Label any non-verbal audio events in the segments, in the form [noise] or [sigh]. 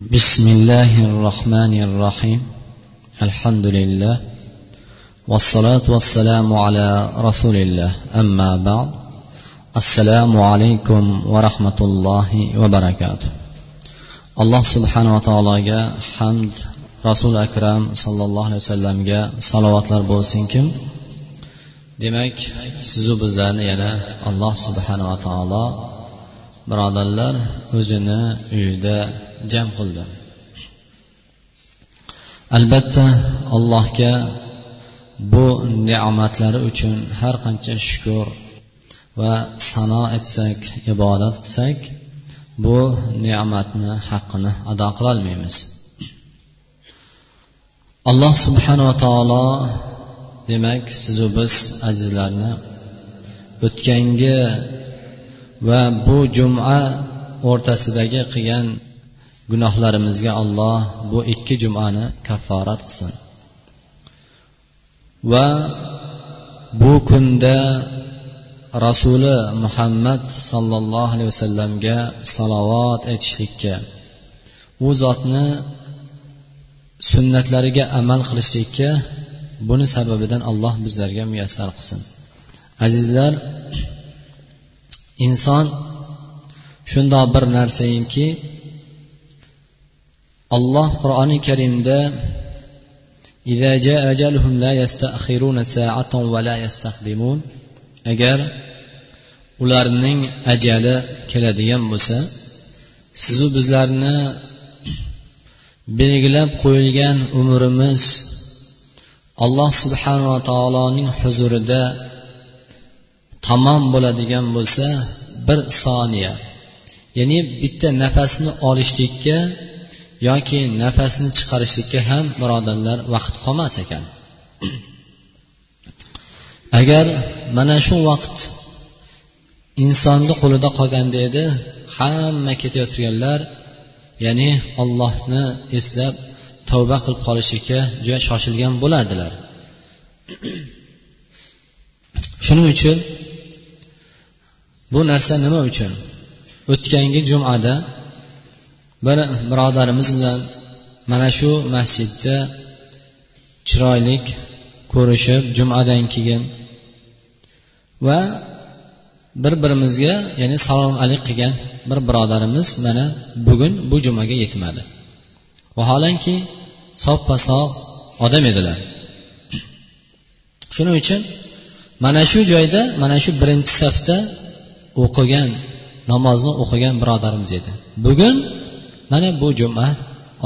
بسم الله الرحمن الرحيم. الحمد لله. والصلاة والسلام على رسول الله. أما بعد السلام عليكم ورحمة الله وبركاته. الله سبحانه وتعالى حمد رسول أكرم صلى الله عليه وسلم صلوات لربوسينكم demak sizu bizlarni yana الله سبحانه وتعالى birodarlar o'zini uyida jam qildi. Albatta allohga bu ne'matlari uchun har qancha shukur va sano etsak ibodat qilsak bu ne'matni haqqini ado qilolmaymiz alloh subhanava taolo demak sizu biz azizlarni o'tgangi va bu juma o'rtasidagi qilgan gunohlarimizga alloh bu ikki jumani kafforat qilsin. Va bu kunda rasuli muhammad sollallohu alayhi vasallamga salovat aytishlikka u zotni sunnatlariga amal qilishlikka buni sababidan alloh bizlarga muyassar qilsin. Azizlar inson shundoq bir narsayinki alloh qur'oni karimda agar ularning ajali keladigan bo'lsa sizu bizlarni belgilab qo'yilgan umrimiz alloh subhanava taoloning huzurida tamom bo'ladigan bo'lsa bir soniya. Ya'ni bitta nafasni olishlikka yoki nafasni chiqarishlikka ham birodarlar vaqt qolmas ekan. [clears throat] Agar mana shu vaqt insonni qo'lida qolganda edi hamma ketayotganlar ya'ni ollohni eslab tavba qilib qolishlikka juda shoshilgan bo'lardilar. [clears throat] Shuning uchun bu narsa nima uchun? O'tgangi jumada bir birodarimiz bilan mana shu masjidda chiroyli ko'rishib jumadan keyin va bir birimizga ya'ni salom alik qilgan bir birodarimiz mana bugun bu jumaga yetmadi. Vaholanki soppa sog' odam edilar. Shuning uchun mana shu joyda mana shu birinchi safda o'qigan namozni o'qigan birodarimiz edi. Bugun mana bu juma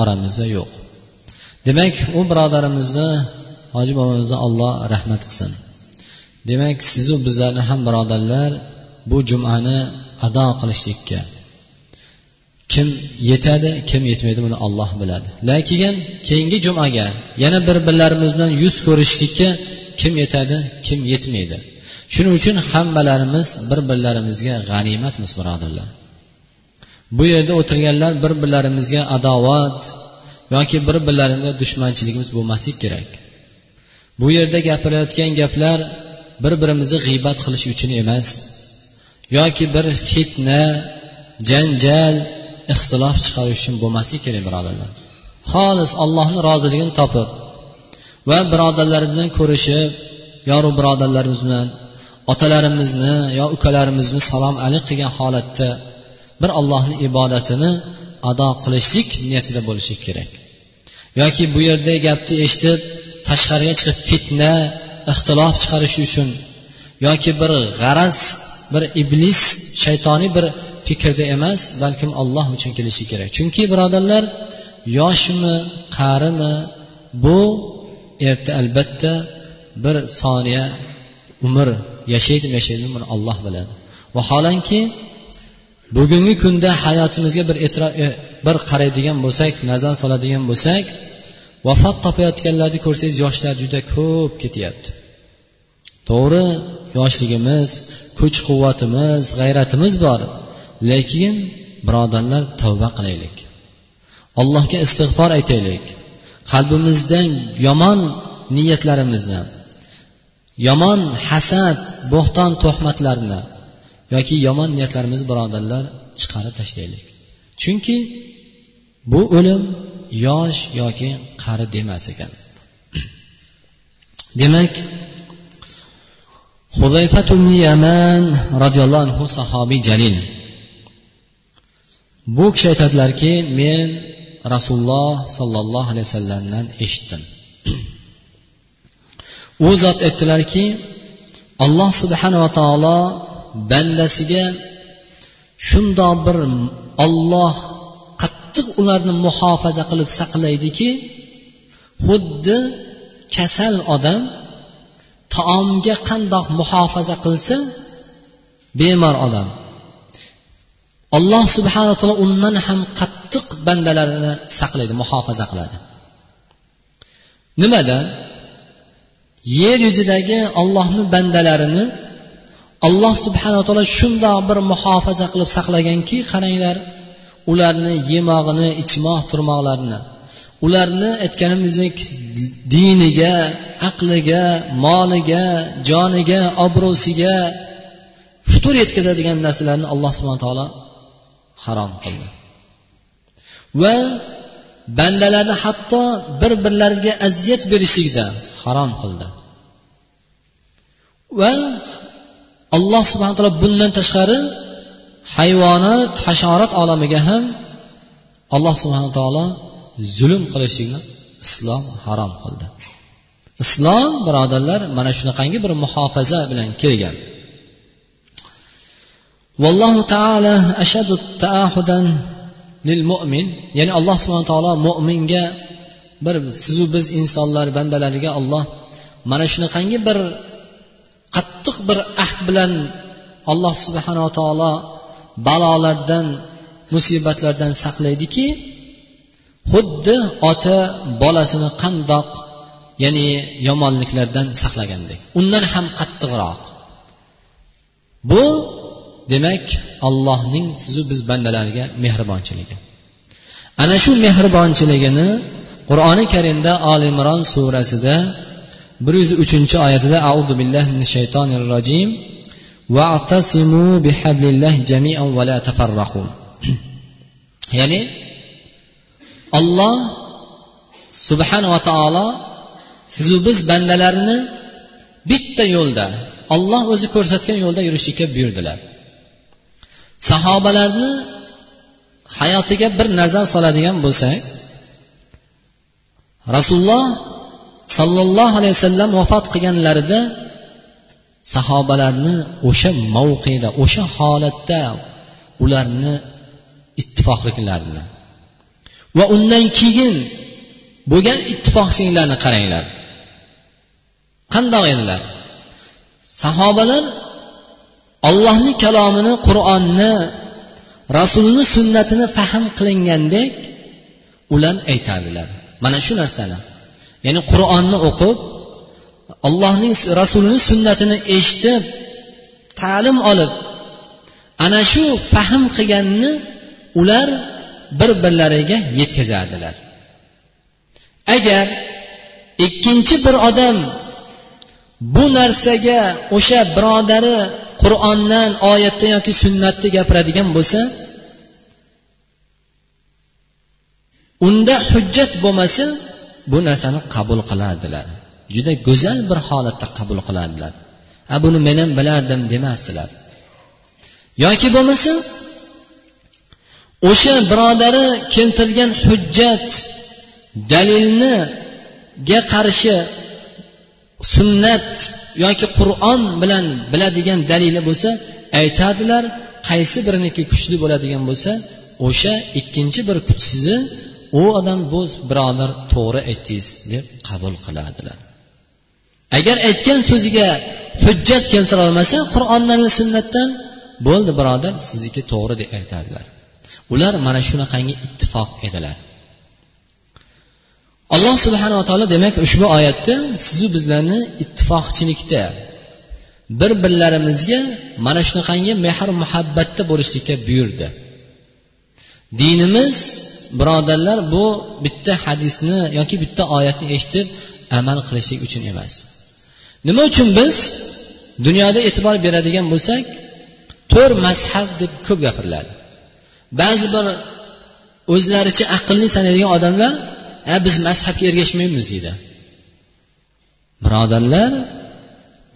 oramizda yo'q. Demak u birodarimizni hoji bobomizni alloh rahmat qilsin. Demak sizu bizlarni ham birodarlar bu jumani ado qilishlikka kim yetadi kim yetmaydi buni olloh biladi. Lekin keyingi jumaga yana bir birlarimiz bilan yuz ko'rishlikka kim yetadi kim yetmaydi. Shuning uchun hammalarimiz bir birlarimizga g'animatmiz birodarlar. Bu yerda o'tirganlar bir birlarimizga adovat yoki bir birlarimizga dushmanchiligimiz bo'lmasligi kerak. Bu yerda gapirayotgan gaplar bir birimizni g'iybat qilish uchun emas yoki bir fitna janjal ixtilof chiqarish uchun bo'lmasligi kerak birodarlar. Xolis allohni roziligini topib va birodarlar bilan ko'rishib yoru birodarlarimiz bilan otalarimizni yo ukalarimizni salom alik qilgan holatda bir allohni ibodatini ado qilishlik niyatida bo'lishi kerak. Yoki bu yerda gapni eshitib tashqariga chiqib fitna ixtilof chiqarish uchun yoki bir g'araz bir iblis shaytoniy bir fikrda emas balkim alloh uchun kelishi kerak. Chunki birodarlar yoshmi qarimi bu erta albatta bir soniya umr yashaydimi yashaydimi buni olloh biladi. Vaholanki bugungi kunda hayotimizga bir e, bir qaraydigan bo'lsak nazar soladigan bo'lsak vafot topayotganlarni ko'rsangiz yoshlar juda ko'p ketyapti. To'g'ri yoshligimiz kuch quvvatimiz g'ayratimiz bor. Lekin birodarlar tavba qilaylik. Allohga istig'for aytaylik. Qalbimizdan yomon niyatlarimizni yomon hasad bo'xton tuhmatlarni yoki yomon niyatlarimizni birodarlar chiqarib tashlaylik. Chunki bu o'lim yosh yoki qari demas ekan. [clears throat] Demak huzayfat yaman roziyallohu anhu sahobiy jalil. Bu kishi aytadilarki men rasululloh sollallohu alayhi vasallamdan eshitdim. U zot aytdilarki alloh subhanava taolo bandasiga shundoq bir olloh qattiq ularni muhofaza qilib saqlaydiki xuddi kasal odam taomga qandoq muhofaza qilsa bemor odam. Alloh subhanaa taolo undan ham qattiq bandalarini saqlaydi muhofaza qiladi. Nimadan yer yuzidagi ollohni bandalarini alloh subhanaa taolo shundoq bir muhofaza qilib saqlaganki qaranglar ularni yemog'ini ichmoq turmoqlarini ularni aytganimizdek diniga aqliga moliga joniga obro'siga futur yetkazadigan narsalarni alloh subhana taolo harom qildi. Va bandalarni hatto bir birlariga aziyat berishlikda harom qildi. Va alloh subhana taolo bundan tashqari hayvonot hasharot olamiga ham alloh subhana taolo zulm qilishlikni islom harom qildi. Islom birodarlar mana shunaqangi bir muhofaza bilan kelgan. Vallohu taala ashadu taahudan lil mo'min ya'ni alloh subhana taolo mo'minga bir sizu biz insonlar bandalariga olloh mana shunaqangi bir qattiq bir ahd bilan alloh subhanava taolo balolardan musibatlardan saqlaydiki xuddi ota bolasini qandoq ya'ni yomonliklardan saqlagandek undan ham qattiqroq. Bu demak allohning sizu biz bandalariga mehribonchiligi. Ana shu mehribonchiligini qur'oni karimda oli imron surasida bir yuz uchinchi oyatida audu billahi min shaytonir rojim va'tasimu bihablillah jamian va la tafarraqu. [clears throat] Ya'ni olloh subhanava taolo sizu biz bandalarini bitta yo'lda olloh o'zi ko'rsatgan yo'lda yurishlikka buyurdilar. Sahobalarni hayotiga bir nazar soladigan bo'lsak rasululloh sollallohu alayhi vasallam vafot qilganlarida sahobalarni o'sha mavqeda o'sha holatda ularni ittifoqliklarini va undan keyin bo'lgan ittifoqchiliklarni qaranglar. Qandoq edilar? Sahobalar ollohni kalomini qur'onni rasulni sunnatini fahm qilingandek ular aytardilar. Mana shu narsani. Ya'ni qur'onni o'qib allohning rasulini sunnatini eshitib ta'lim olib ana shu fahm qilganni ular bir birlariga yetkazardilar. Agar ikkinchi bir odam bu narsaga o'sha birodari qur'ondan oyatdan yoki sunnatni gapiradigan bo'lsa unda hujjat bo'lmasa bu narsani qabul qilardilar juda go'zal bir holatda qabul qilardilar a buni men ham bilardim demasdilar. Yoki bo'lmasa o'sha birodari keltirgan hujjat dalilniga qarshi sunnat yoki qur'on bilan biladigan dalili bo'lsa aytadilar qaysi biriniki kuchli bo'ladigan bo'lsa o'sha ikkinchi bir kuchsizi u odam bu birodar to'g'ri aytdingiz deb qabul qiladilar. Agar aytgan so'ziga hujjat keltira olmasa qur'ondan va sunnatdan bo'ldi birodar sizniki to'g'ri deb aytadilar. Ular mana shunaqangi ittifoq edilar. Alloh subhanava taolo demak ushbu oyatda sizu bizlarni ittifoqchilikda bir birlarimizga mana shunaqangi mehr muhabbatda bo'lishlikka buyurdi. Dinimiz birodarlar bu bitta hadisni yoki bitta oyatni eshitib amal qilishlik uchun emas. Nima uchun biz dunyoda e'tibor beradigan bo'lsak to'rt mazhab deb ko'p gapiriladi. Ba'zi bir o'zlaricha aqlli sanaydigan odamlar a biz mazhabga ergashmaymiz deydi. Birodarlar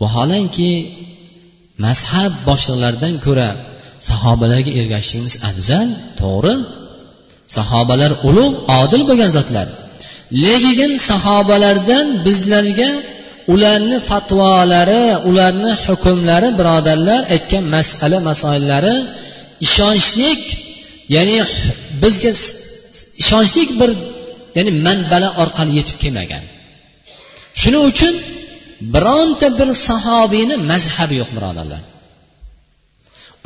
vaholanki mazhab boshliqlaridan ko'ra sahobalarga ergashishimiz afzal to'g'ri sahobalar ulug' odil bo'lgan zotlar. Lekin sahobalardan bizlarga ularni fatvolari ularni hukmlari birodarlar aytgan masala masoillari ishonchlik ya'ni bizga ishonchli bir ya'ni manbalar orqali yetib kelmagan. Shuning uchun bironta bir sahobiyni mazhabi yo'q birodarlar.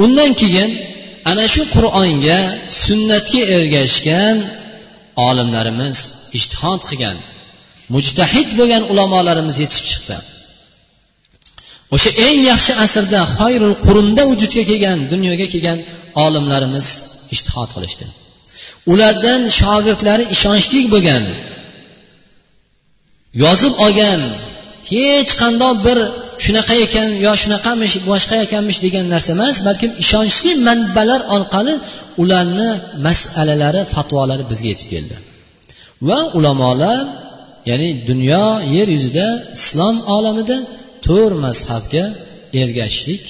Undan keyin ana shu qur'onga sunnatga ergashgan olimlarimiz ishtihod qilgan mujtahid bo'lgan ulamolarimiz yetishib chiqdi. O'sha eng yaxshi asrda xoyrul qurunda vujudga kelgan dunyoga kelgan olimlarimiz ishtihod qilishdi. Ulardan shogirdlari ishonchli bo'lgan yozib olgan hech qandoq bir shunaqa ekan yo shunaqamish boshqa ekanmish degan narsa emas balkim ishonchli manbalar orqali ularni masalalari fatvolari bizga yetib keldi. Va ulamolar ya'ni dunyo yer yuzida islom olamida to'rt mazhabga ergashishlik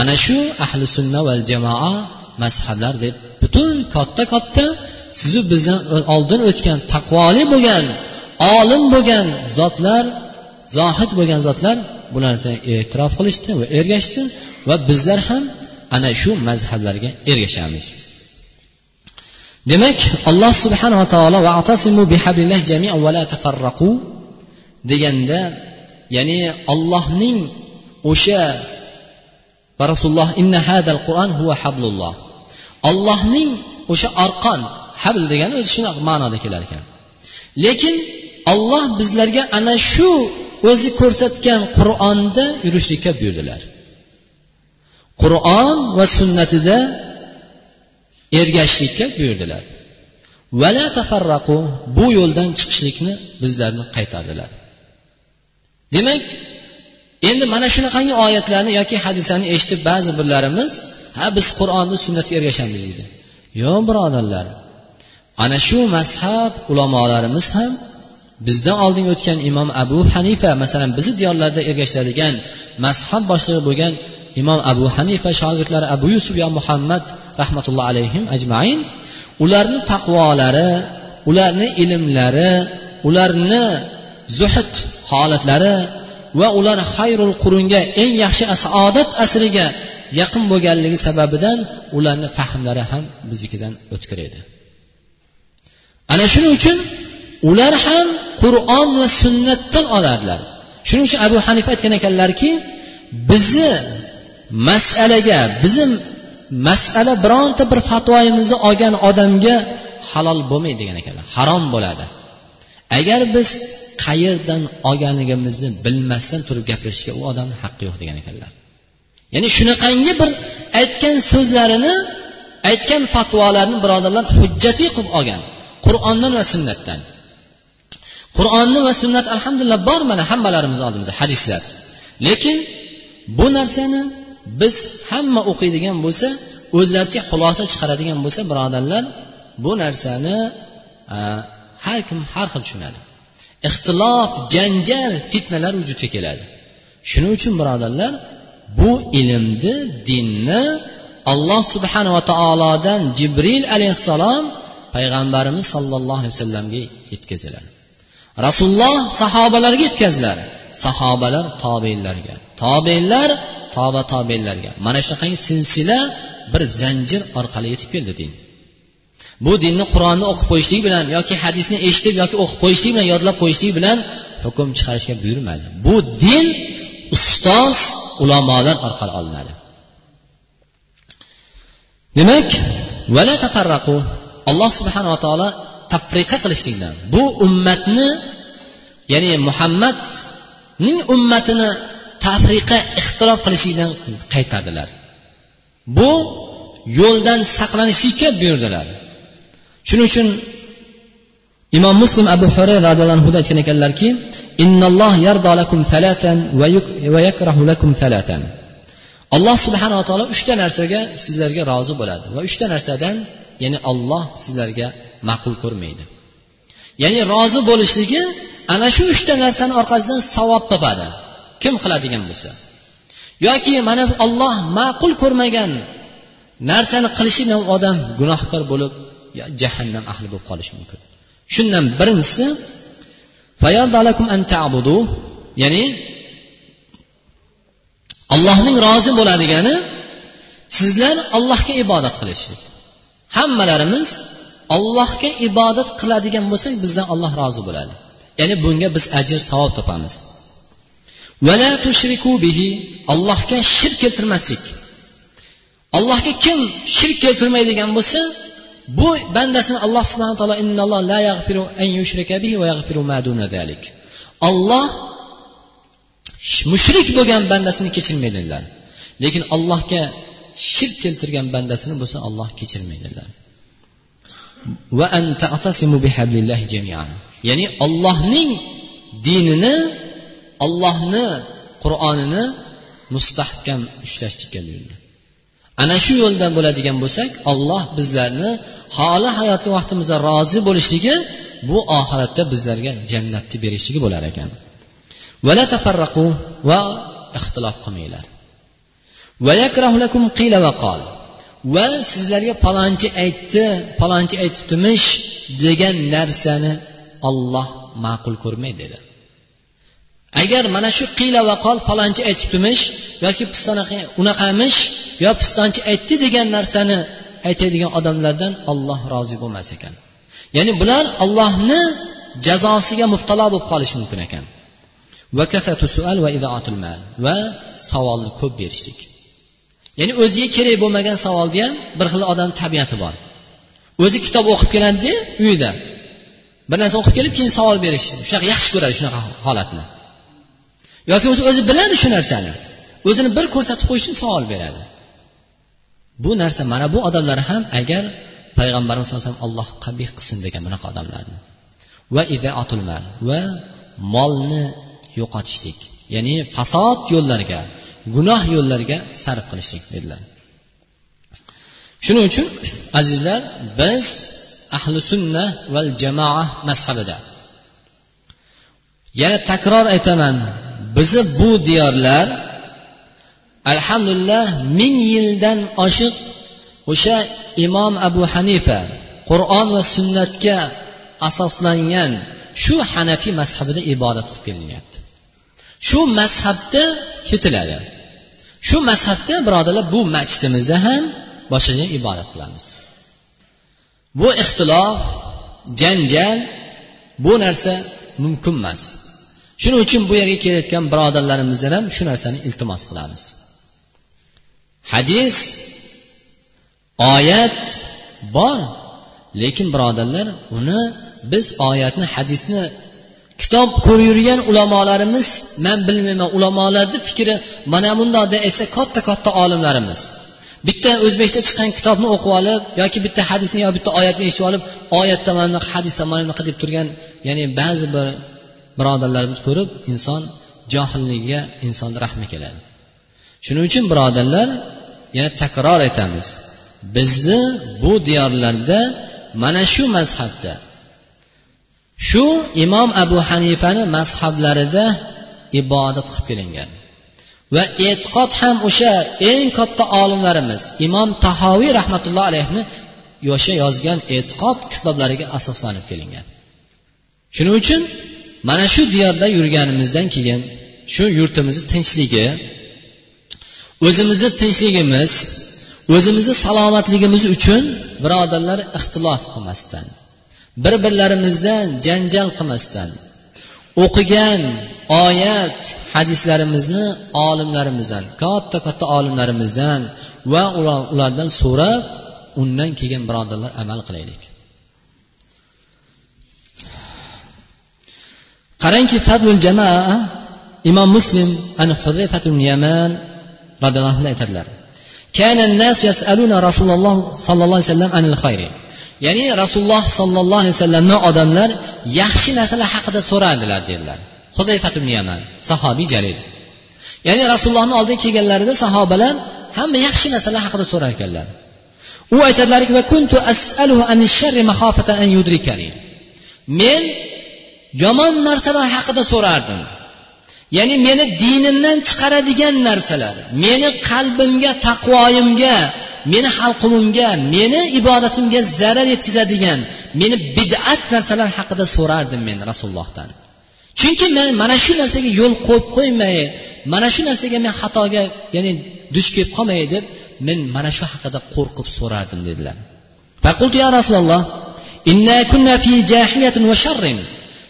ana shu ahli sunna val jamoa mazhablar deb butun katta katta sizu bizdan oldin o'tgan taqvoli bo'lgan olim bo'lgan zotlar zohid bo'lgan zotlar bu narsani e'tirof qilishdi va ergashdi va bizlar ham ana shu mazhablarga ergashamiz demak alloh subhanava taolo va atasimu tafarraqu deganda ya'ni ollohning o'sha va rasululloh inna hadal qur'on huva hablulloh ollohning o'sha arqon habl degani o'zi shunaqa ma'noda kelar ekan. Lekin olloh bizlarga ana shu o'zi ko'rsatgan qur'onda yurishlikka buyurdilar. Qur'on va sunnatida ergashishlikka buyurdilar. Vala tafarraqu bu yo'ldan chiqishlikni bizlarni qaytardilar. Demak endi mana shunaqangi oyatlarni yoki hadislarni eshitib ba'zi birlarimiz ha biz qur'onni sunnatga ergashamiz deydi. Yo'q birodarlar ana shu mazhab ulamolarimiz ham bizdan oldin o'tgan imom abu hanifa masalan bizni diyorlarda ergashiladigan mazhab boshlig'i bo'lgan imom abu hanifa shogirdlari abu yusuf yo muhammad rahmatullohi alayhim ajmain ularni taqvolari ularni ilmlari ularni zuhd holatlari va ular xayrul qurunga eng yaxshi saodat asriga yaqin bo'lganligi sababidan ularni fahmlari ham biznikidan o'tkir edi ana shuning uchun ular ham qur'on va sunnatdan oladilar shuning uchun abu hanifa aytgan ekanlarki bizni masalaga bizni masala bironta bir fatvoyimizni olgan odamga halol bo'lmaydi degan ekanlar. Harom bo'ladi. Agar biz qayerdan olganligimizni bilmasdan turib gapirishga u odamni haqqi yo'q degan ekanlar. Ya'ni shunaqangi bir aytgan so'zlarini aytgan fatvolarni birodarlar hujjatli qilib olgan qur'ondan va sunnatdan. Qur'onni va sunnat alhamdulillah bor mana hammalarimiz oldimizda hadislar. Lekin bu narsani biz hamma o'qiydigan bo'lsa o'zlaricha xulosa chiqaradigan bo'lsa birodarlar bu narsani har kim har xil tushunadi. Ixtilof janjal fitnalar vujudga keladi. Shuning uchun birodarlar bu ilmni dinni alloh subhanava taolodan jibril alayhissalom payg'ambarimiz sollallohu alayhi vasallamga yetkaziladi. Rasululloh sahobalarga yetkazdilar. Sahobalar tobeinlarga. Tobeinlar toba tobeinlarga. Mana shunaqangi silsila bir zanjir orqali yetib keldi din. Bu dinni qur'onni o'qib qo'yishlik bilan yoki hadisni eshitib yoki o'qib qo'yishlik bilan yodlab qo'yishlik bilan hukm chiqarishga buyurmadi. Bu din ustoz ulamolar orqali olinadi. Demak vala tafarraqu. Alloh subhanava taolo tafriqa qilishlikdan. Bu ummatni ya'ni muhammadning ummatini tafriqa ixtirof qilishlikdan qaytardilar. Bu yo'ldan saqlanishlikka buyurdilar. Shuning uchun imom muslim abu hurayra roziyallohu anhu aytgan ekanlarki alloh subhanava taolo uchta narsaga sizlarga rozi bo'ladi va uchta narsadan ya'ni olloh sizlarga ma'qul ko'rmaydi. Ya'ni rozi bo'lishligi ana shu uchta narsani orqasidan savob topadi. Kim qiladigan bo'lsa. Yoki mana olloh ma'qul ko'rmagan narsani qilishi bilan odam gunohkor bo'lib jahannam ahli bo'lib qolishi mumkin. Shundan birinchisi ya'ni allohning rozi bo'ladigani sizlar allohga ibodat qilishlik. Hammalarimiz allohga ibodat qiladigan bo'lsak bizdan olloh rozi bo'ladi. Ya'ni bunga biz ajr savob topamiz. Allohga shirk keltirmaslik. Allohga kim shirk keltirmaydigan bo'lsa bu bandasini alloh subhana taolo olloh mushrik bo'lgan bandasini kechirmaydilar. Lekin allohga shirk keltirgan bandasini bo'lsa olloh kechirmaydilar. Ya'ni ollohning dinini ollohni qur'onini mustahkam ushlashlikka buyurdi. Ana shu yo'ldan bo'ladigan bo'lsak olloh bizlarni holi hayoti vaqtimizda rozi bo'lishligi bu oxiratda bizlarga jannatni berishligi bo'lar ekan. Vala tafarraqu va ixtilof qilmanglar. Va sizlarga palonchi aytdi palonchi aytibdimish degan narsani olloh ma'qul ko'rmaydi dedi. Agar mana shu qiyla va qol palonchi aytibdimish yoki unaqamish yo pistonchi aytdi degan narsani aytadigan odamlardan olloh rozi bo'lmas ekan. Ya'ni bular ollohni jazosiga mubtalo bo'lib qolishi mumkin ekan. Va savolni ko'p berishlik. Ya'ni o'ziga kerak bo'lmagan savolni ham bir xil odam tabiati bor. O'zi kitob o'qib keladida uyida. Bir narsa o'qib kelib keyin savol berish. Shunaqa yaxshi ko'radi shunaqa holatni. Yoki o'zi o'zi biladi shu narsani. O'zini bir ko'rsatib qo'yish uchun savol beradi. Bu narsa mana bu odamlar ham agar payg'ambarimiz sallallohu alayhi vasallam alloh qabih qilsin degan bunaqa odamlarni. Va idaatulmal va molni yo'qotishlik ya'ni fasod yo'llarga gunoh yo'llarga sarf qilishlik dedilar. Shuning uchun azizlar biz ahli sunna val jamoa mazhabida. Yana takror aytaman bizni bu diyorlar alhamdulillah ming yildan oshiq o'sha imom abu hanifa qur'on va sunnatga asoslangan shu hanafiy mazhabida ibodat qilib kelinyapti shu mazhabda ketiladi. Shu mazhabda birodarlar bu masjidimizda ham boshqacha ibodat qilamiz. Bu ixtilof janjal bu narsa mumkin emas. Shuning uchun bu yerga kelayotgan birodarlarimizdan ham shu narsani iltimos qilamiz. Hadis oyat bor lekin birodarlar uni biz oyatni hadisni kitob ko'rib yurgan ulamolarimiz man bilmayman ulamolarni fikri mana bundoq desa katta katta olimlarimiz. Bitta o'zbekcha chiqqan kitobni o'qib olib yoki bitta hadisni yo bitta oyatni eshitib olib oyatda mana bunaqa hadisda mana bunaqa deb turgan ya'ni ba'zi bir birodarlarimiz ko'rib inson johilligiga insonni rahmi keladi. Shuning uchun birodarlar yana takror aytamiz. Bizni bu diyorlarda mana shu mazhabda shu imom abu hanifani mazhablarida ibodat qilib kelingan. Va e'tiqod ham o'sha eng katta olimlarimiz imom tahoviy rahmatulloh alayhni o'sha yozgan e'tiqod kitoblariga asoslanib kelingan. Shuning uchun mana shu diyorda yurganimizdan keyin shu yurtimizni tinchligi o'zimizni tinchligimiz o'zimizni salomatligimiz uchun birodarlar ixtilof qilmasdan bir birlarimizdan janjal qilmasdan o'qigan oyat hadislarimizni olimlarimizdan katta katta olimlarimizdan va ulardan so'rab undan keyin birodarlar amal qilaylik qarangki fadlul jamoa imom muslim an huzayfatul yaman roziyallohu anhu aytadilar كان الناس يسألون رسول الله صلى الله عليه وسلم عن الخير ya'ni rasululloh sollallohu alayhi vasallamdan odamlar yaxshi narsalar haqida so'radilar dedilar. Yaman sahobiy jalil. Ya'ni rasulullohni oldiga kelganlarida sahobalar hamma yaxshi narsalar haqida so'rar ekanlar. U aytadilarki men yomon narsalar haqida so'rardim. Ya'ni meni dinimdan chiqaradigan narsalar meni qalbimga taqvoyimga meni halqumimga meni ibodatimga zarar yetkazadigan meni bid'at narsalar haqida so'rardim men rasulullohdan chunki men mana shu narsaga yo'l qo'yib qo'ymay mana shu narsaga men xatoga ya'ni duch kelib qolmay deb men mana shu haqida qo'rqib so'rardim dedilar فقلت يا رسول الله إنا كنا في جاحية وشر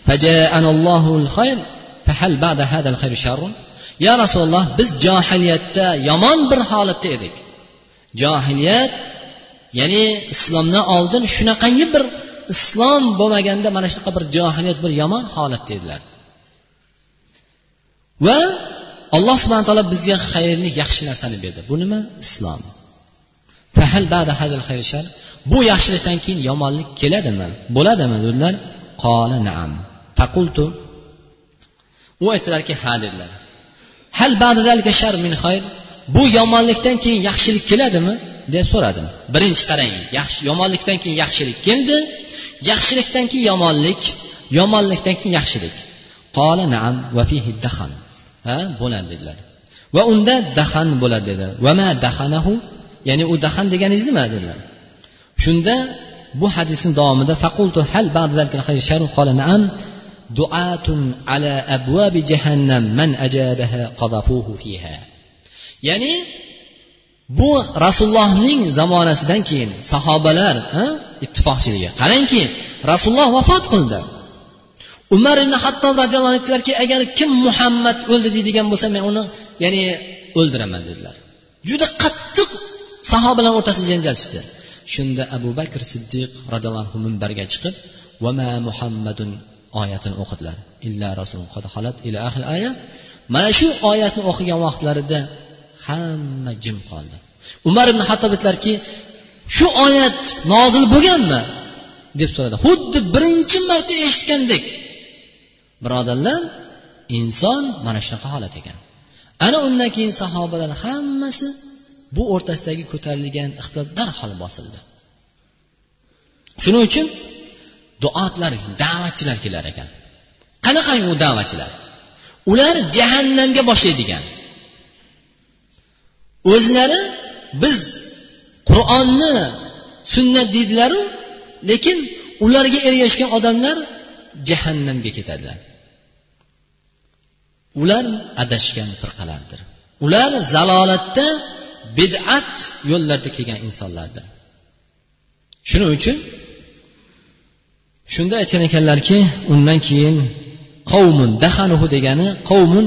فجاءنا الله الخير فهل بعد هذا الخير شر يا رسول الله biz johiliyatda yomon bir holatda edik Johiliyat ya'ni islomdan oldin shunaqangi bir islom bo'lmaganda mana shunaqa bir johiliyat bir yomon holat dedilar. Va alloh subhana taolo bizga xayrli yaxshi narsani berdi. Bu nima? Islom. Bu yaxshilikdan keyin yomonlik keladimi? Bo'ladimi? dedilar. Qola naam. Faqultu. U aytdilarki ha dedilar. Hal shar min xayr? Bu yomonlikdan keyin yaxshilik keladimi? deb so'radim. Birinchi qarang yaxshi yomonlikdan keyin yaxshilik keldi yaxshilikdan keyin yomonlik yomonlikdan keyin yaxshilik. Qola naam va fihi dahan. Ha bo'ladi dedilar. Va unda dahan bo'ladi dedilar. Va ma dahanahu? Ya'ni u dahan deganingiz nima? dedilar. Shunda bu hadisni davomida faqultu hal qola naam duatun ala abwabi jahannam man ajabaha qadafuhu fiha. Ya'ni bu rasulullohning zamonasidan keyin sahobalar ittifoqchiligi. Qarangki rasululloh vafot qildi. Umar ibn hattob roziyallohu anhu aytdilarki agar kim muhammad o'ldi deydigan bo'lsa men uni ya'ni o'ldiraman dedilar. Juda qattiq sahobalar o'rtasida janjal chiqdi shunda abu bakr siddiq roziyallohu anhu minbarga chiqib vama muhammadun oyatini o'qidilar. Illa rasulun ila ahli aya. Mana shu oyatni o'qigan vaqtlarida hamma jim qoldi. Umar ibn hattob aytdilarki shu oyat nozil bo'lganmi? deb so'radi. Xuddi birinchi marta eshitgandek birodarlar inson mana shunaqa holat ekan. Ana undan keyin sahobalar hammasi bu o'rtasidagi ko'tarilgan ixtilof darhol bosildi. Shuning uchun duotlar da'vatchilar kelar ekan. Qanaqa u da'vatchilar? Ular jahannamga boshlaydigan. O'zlari biz qur'onni sunnat deydilaru lekin ularga ergashgan odamlar jahannamga ketadilar. Ular adashgan firqalardir. Ular zalolatda bid'at yo'llarda kelgan insonlardir. Shuning uchun shunda aytgan ekanlarki undan keyin qavmun dahanuhu degani qavmun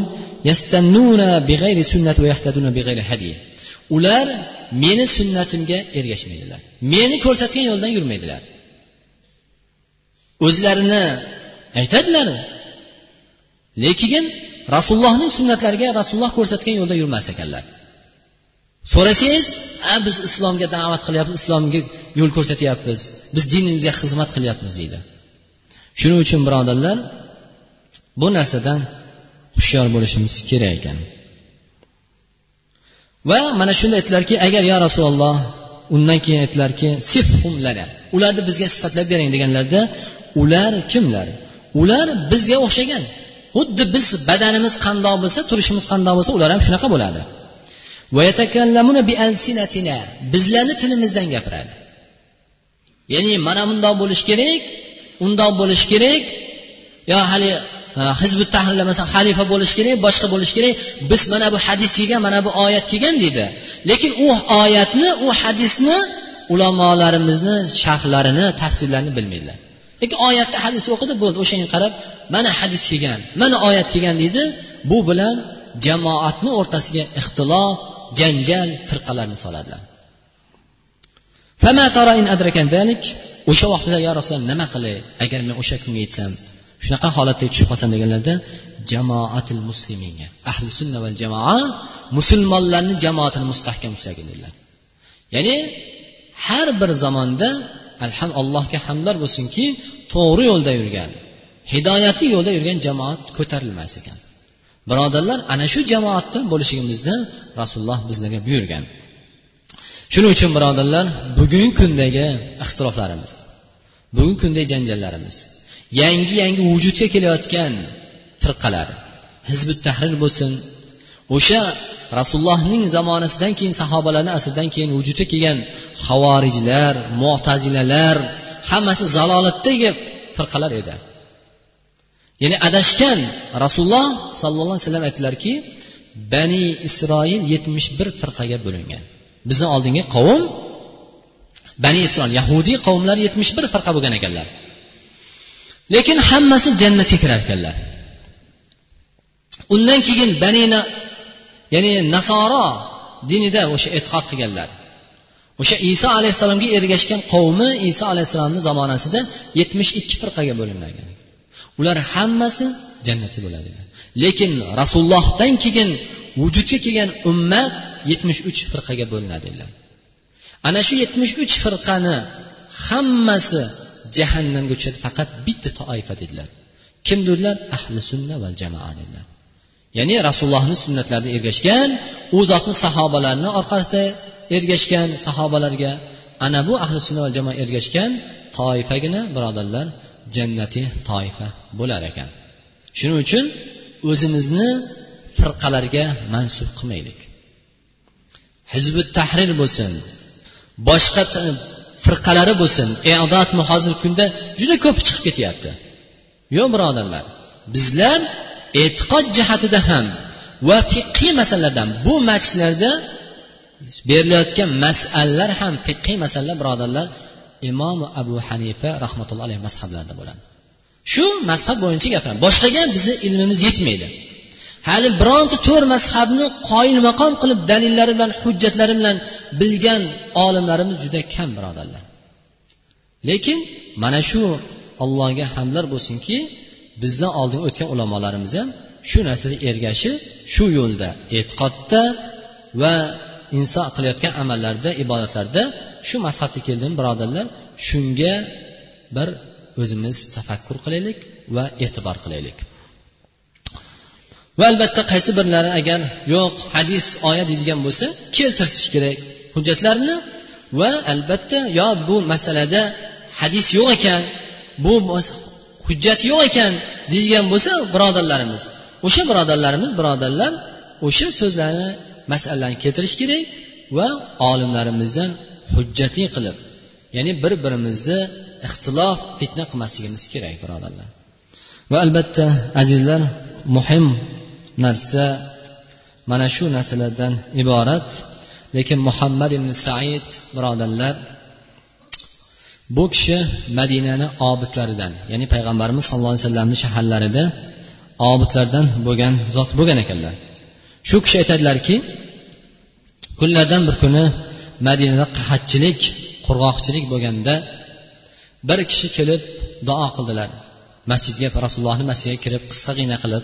yastannuna big'ayri sunnati va yahtaduna big'ayri hadi ular meni sunnatimga ergashmaydilar. Meni ko'rsatgan yo'ldan yurmaydilar. O'zlarini aytadilar. Lekin rasulullohning sunnatlariga rasululloh ko'rsatgan yo'lda yurmas ekanlar. So'rasangiz a biz islomga da'vat qilyapmiz islomga yo'l ko'rsatyapmiz biz dinimizga xizmat qilyapmiz deydi. Shuning uchun birodarlar bu narsadan hushyor bo'lishimiz kerak ekan. Va mana shunda aytdilarki agar yo rasululloh undan keyin aytdilarki ularni bizga sifatlab bering deganlarida ular kimlar? Ular bizga o'xshagan. Xuddi biz badanimiz qandoq bo'lsa turishimiz qandoq bo'lsa ular ham shunaqa bo'ladi. Bizlarni tilimizdan gapiradi. Ya'ni mana bundoq bo'lishi kerak undoq bo'lishi kerak. Yo hali hizbi tahrirlar masalan xalifa bo'lishi kerak boshqa bo'lishi kerak. Biz mana bu hadis kelgan mana bu oyat kelgan deydi. Lekin u oyatni u hadisni ulamolarimizni sharhlarini tafsirlarini bilmaydilar. Lekin oyatda hadis o'qidi bo'ldi o'shanga qarab mana hadis kelgan mana oyat kelgan deydi. Bu bilan jamoatni o'rtasiga ixtilof janjal firqalarni soladilar. O'sha vaqtida yo rasululloh nima qilay? Agar men o'sha kunga yetsam shunaqa holatga tushib qolsam deganlarda jamoatil musliminga. Ahli sunna va jamoa musulmonlarni jamoatini mustahkam ushlagin dedilar. Ya'ni har bir zamonda alham allohga hamdlar bo'lsinki to'g'ri yo'lda yurgan hidoyatli yo'lda yurgan jamoat ko'tarilmas ekan. Birodarlar ana shu jamoatda bo'lishligimizni rasululloh bizlarga buyurgan. Shuning uchun birodarlar bugungi kundagi ixtiroflarimiz bugungi kundagi janjallarimiz yangi yangi vujudga kelayotgan firqalar. Hizbi tahrir bo'lsin. O'sha rasulullohning zamonasidan keyin sahobalarni asridan keyin vujudga kelgan havorijlar mo'tazilalar hammasi zalolatdagi firqalar edi. Ya'ni adashgan rasululloh sollallohu alayhi vasallam aytdilarki bani isroil yetmish bir firqaga bo'lingan. Bizni oldingi qavm bani isroil yahudiy qavmlar yetmish bir firqa bo'lgan ekanlar. Lekin hammasi jannatga kirar ekanlar undan keyin banina ya'ni nasoro dinida o'sha e'tiqod qilganlar. O'sha iso alayhissalomga ergashgan qavmi iso alayhissalomni zamonasida yetmish ikki firqaga bo'lingan ular hammasi jannatda bo'ladi. Lekin rasulullohdan keyin vujudga kelgan ummat yetmish uch firqaga bo'linadi. Ana shu yetmish uch firqani hammasi jahannamga tushadi faqat bitta toifa dedilar. Kim dedilar ahli sunna va jamoa dedilar. Ya'ni rasulullohni sunnatlarida ergashgan u zotni sahobalarni orqasida ergashgan sahobalarga ana bu ahli sunna va jamoa ergashgan toifagina birodarlar jannatiy toifa bo'lar ekan. Shuning uchun o'zimizni firqalarga mansub qilmaylik. Hizbi tahrir bo'lsin boshqa firqalari bo'lsin. E'dodmi hozirgi kunda juda ko'p chiqib ketyapti. Yo'q birodarlar bizlar e'tiqod jihatida ham va fiqhiy masalalardan bu majlislarda berilayotgan masalalar ham fiqhiy masalalar birodarlar imom abu hanifa rahmatullohi alayhi mazhablarida bo'ladi. Shu mazhab bo'yicha gapiramiz. Boshqaga bizni ilmimiz yetmaydi. Hali bironta to'rt mazhabni qoyil maqom qilib dalillari bilan hujjatlari bilan bilgan olimlarimiz juda kam birodarlar. Lekin mana shu allohga hamdlar bo'lsinki bizdan oldin o'tgan ulamolarimiz ham shu narsaga ergashib shu yo'lda e'tiqodda va inson qilayotgan amallarda ibodatlarda shu mazhabga keldim birodarlar. Shunga bir o'zimiz tafakkur qilaylik va e'tibor qilaylik. Va albatta qaysi birlari agar yo'q hadis oyat deydigan bo'lsa keltirish kerak hujjatlarni va albatta yo bu masalada hadis yo'q ekan bu hujjat yo'q ekan deydigan bo'lsa birodarlarimiz o'sha birodarlarimiz birodarlar o'sha so'zlarni masalalarni keltirish kerak va olimlarimizdan hujjatli qilib ya'ni bir birimizni ixtilof fitna qilmasligimiz kerak birodarlar. Va albatta azizlar muhim narsa mana shu narsalardan iborat. Lekin muhammad ibn said birodarlar bu kishi madinani obidlaridan ya'ni payg'ambarimiz sallallohu alayhi vasallamni shaharlarida obidlardan bo'lgan zot bo'lgan ekanlar. Shu kishi aytadilarki kunlardan bir kuni madinada qahatchilik qurg'oqchilik bo'lganda bir kishi kelib duo qildilar. Masjidga rasulullohni masjidiga kirib qisqagina qilib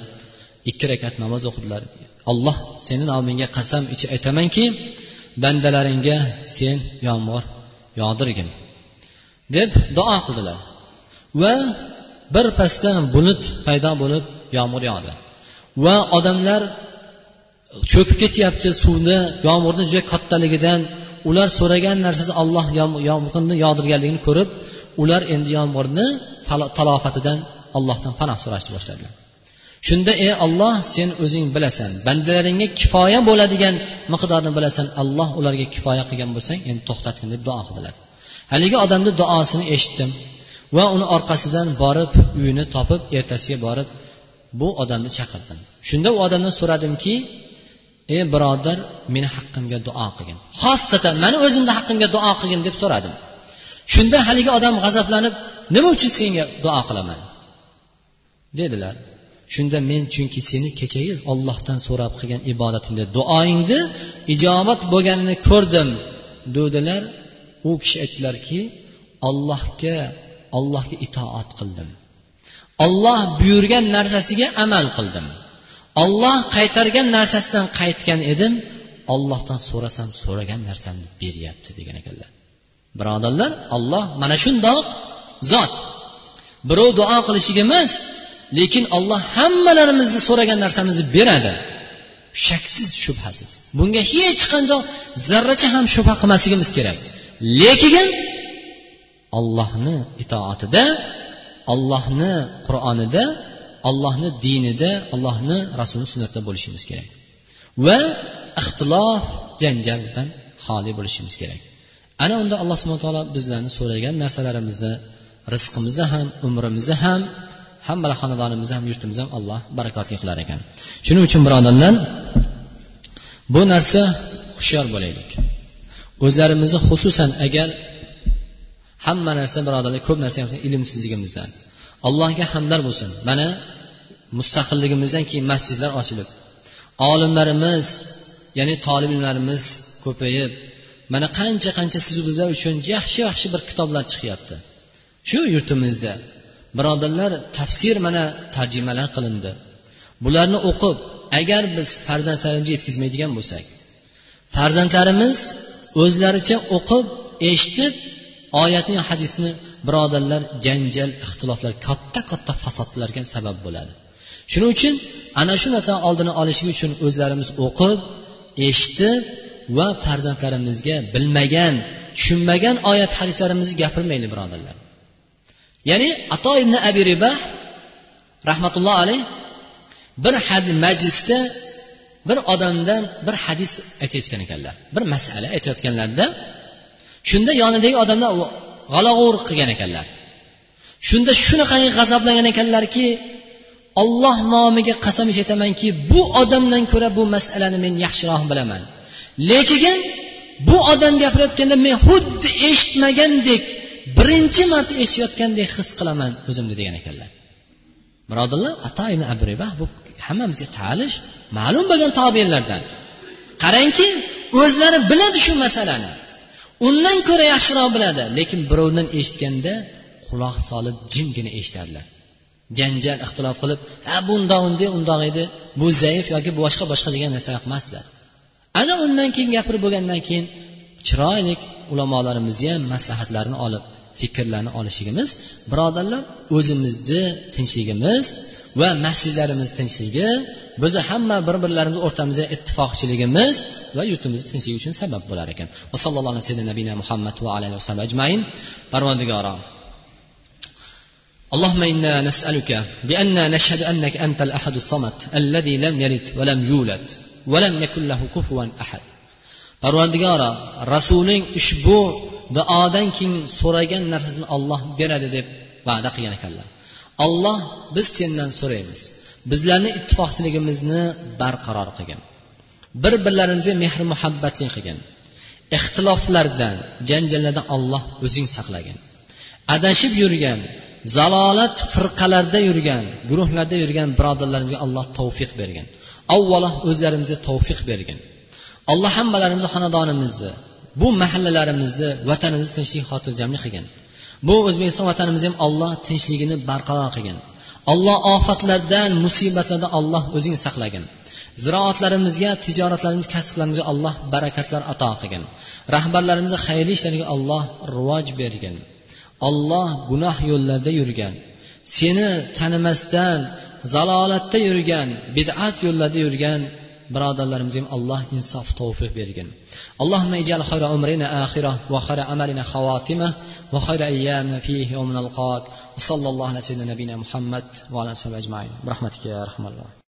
ikki rakat namoz o'qidilar. Alloh seni nomingga qasam ichib aytamanki bandalaringga sen yomg'ir yog'dirgin deb duo qildilar. Va birpasda bulut paydo bo'lib yomg'ir yog'di. Va odamlar cho'kib ketyapti suvni yomg'irni juda kattaligidan. Ular so'ragan narsasi olloh yomg'irni yog'dirganligini ko'rib ular endi yomg'irni talofatidan allohdan panoh so'rashni boshladilar. Shunda ey olloh sen o'zing bilasan bandalaringga kifoya bo'ladigan miqdorni bilasan alloh ularga kifoya qilgan bo'lsang endi to'xtatgin deb duo qildilar. Haligi odamni duosini eshitdim va uni orqasidan borib uyini topib ertasiga borib bu odamni chaqirdim. Shunda u odamdan so'radimki ey birodar meni haqqimga duo qilgin. Xossatan mani o'zimni haqqimga duo qilgin deb so'radim. Shunda haligi odam g'azablanib nima uchun senga duo qilaman? dedilar. Shunda men chunki seni kechagi ollohdan so'rab qilgan ibodatingni duoingni ijobat bo'lganini ko'rdim dedilar. U kishi aytdilarki ollohga ollohga itoat qildim. Olloh buyurgan narsasiga amal qildim. Olloh qaytargan narsasidan qaytgan edim. Ollohdan so'rasam so'ragan narsamni beryapti degan ekanlar. Birodarlar olloh mana shundoq zot. Birov duo qilishiga emas lekin olloh hammalarimizni so'ragan narsamizni beradi. Shaksiz shubhasiz. Bunga hech qanday zarracha ham shubha qilmasligimiz kerak. Lekin ollohni itoatida ollohni qur'onida ollohni dinida ollohni rasulini sunnatida bo'lishimiz kerak. Va ixtilof janjaldan xoli bo'lishimiz kerak. Ana unda alloh subhana taolo bizlarni so'ragan narsalarimizni rizqimizni ham umrimizni ham hamma xonadonimizni ham yurtimizni ham alloh barakotli qilar ekan. Shuning uchun birodarlar bu narsa hushyor bo'laylik. O'zlarimizni xususan agar hamma narsa birodarlar ko'p narsa ilmsizligimizdan allohga hamdlar bo'lsin. Mana mustaqilligimizdan keyin masjidlar ochilib olimlarimiz ya'ni tolib ilmlarimiz ko'payib mana qancha qancha siz bizlar uchun yaxshi yaxshi bir kitoblar chiqyapti. Shu yurtimizda birodarlar tafsir mana tarjimalar qilindi. Bularni o'qib agar biz farzandlarimizga yetkazmaydigan bo'lsak farzandlarimiz o'zlaricha o'qib eshitib oyatni hadisni birodarlar janjal ixtiloflar katta katta fasodlarga sabab bo'ladi. Shuning uchun ana shu narsani oldini olish uchun o'zlarimiz o'qib eshitib va farzandlarimizga bilmagan tushunmagan oyat hadislarimizni gapirmaylik birodarlar. Ya'ni ato ibn abi ribah rahmatulloh alayh bir majlisda bir odamdan bir hadis aytayotgan ekanlar. Bir masala aytayotganlarida shunda yonidagi odamlar g'alag'ur qilgan ekanlar. Shunda shunaqangi g'azablangan ekanlarki olloh nomiga qasam ichaytamanki bu odamdan ko'ra bu masalani men yaxshiroq bilaman. Lekin bu odam gapirayotganda men xuddi eshitmagandek birinchi marta eshitayotgandek his qilaman o'zimni degan ekanlar. Birodarlar ato ibn abribah bu hammamizga tanish ma'lum bo'lgan tobiinlardan qarangki o'zlari biladi shu masalani. Undan ko'ra yaxshiroq biladi lekin birovdan eshitganda quloq solib jimgina eshitadilar. Janjal ixtilof qilib ha bundoq unday undoq edi bu zaif yoki boshqa boshqa degan narsa qilmasdilar. Ana undan keyin gapirib bo'lgandan keyin chiroyli ulamolarimizni ham maslahatlarini olib fikrlarni olishligimiz birodarlar o'zimizni tinchligimiz va masjidlarimiz tinchligi bizni hamma bir birlarimiz o'rtamizda ittifoqchiligimiz va yurtimizni tinchligi uchun sabab bo'lar ekan va sallallohu alayhi nabiyina muhammad va alayhi vasallam ajmain parvardigoro اللهم انا نسالك بان نشهد انك انت الاحد الصمد الذي لم يلد ولم يولد ولم يكن له كفوا احد parvardigoro rasuling ushbu duodan keyin so'ragan narsasini olloh beradi deb va'da qilgan ekanlar. Olloh biz sendan so'raymiz. Bizlarni ittifoqchiligimizni barqaror qilgin bir birlarimizga mehr muhabbatli qilgin ixtiloflardan janjallardan olloh o'zing saqlagin adashib yurgan zalolat firqalarda yurgan guruhlarda yurgan birodarlarimizga alloh tavfiq bergin avvalo o'zlarimizga tavfiq bergin alloh hammalarimizni xonadonimizni bu mahallalarimizni vatanimizni tinchlik xotirjamlik qilgin bu o'zbekiston vatanimizni ham olloh tinchligini barqaror qilgin olloh ofatlardan musibatlardan olloh o'zing saqlagin ziroatlarimizga tijoratlarimiz kasblarimizga alloh barakatlar ato qilgin rahbarlarimizga xayrli ishlarga alloh rivoj bergin olloh gunoh yo'llarda yurgan. Seni tanimasdan zalolatda yurgan bid'at yo'llarda yurgan birodarlarimizga ham alloh insof tavfiq bergin. اللهم اجعل خير امرنا اخره وخير عملنا خواتمه وخير ايامنا فيه يوم نلقاك وصلى الله على سيدنا نبينا محمد وعلى اله وصحبه اجمعين برحمتك يا ارحم الراحمين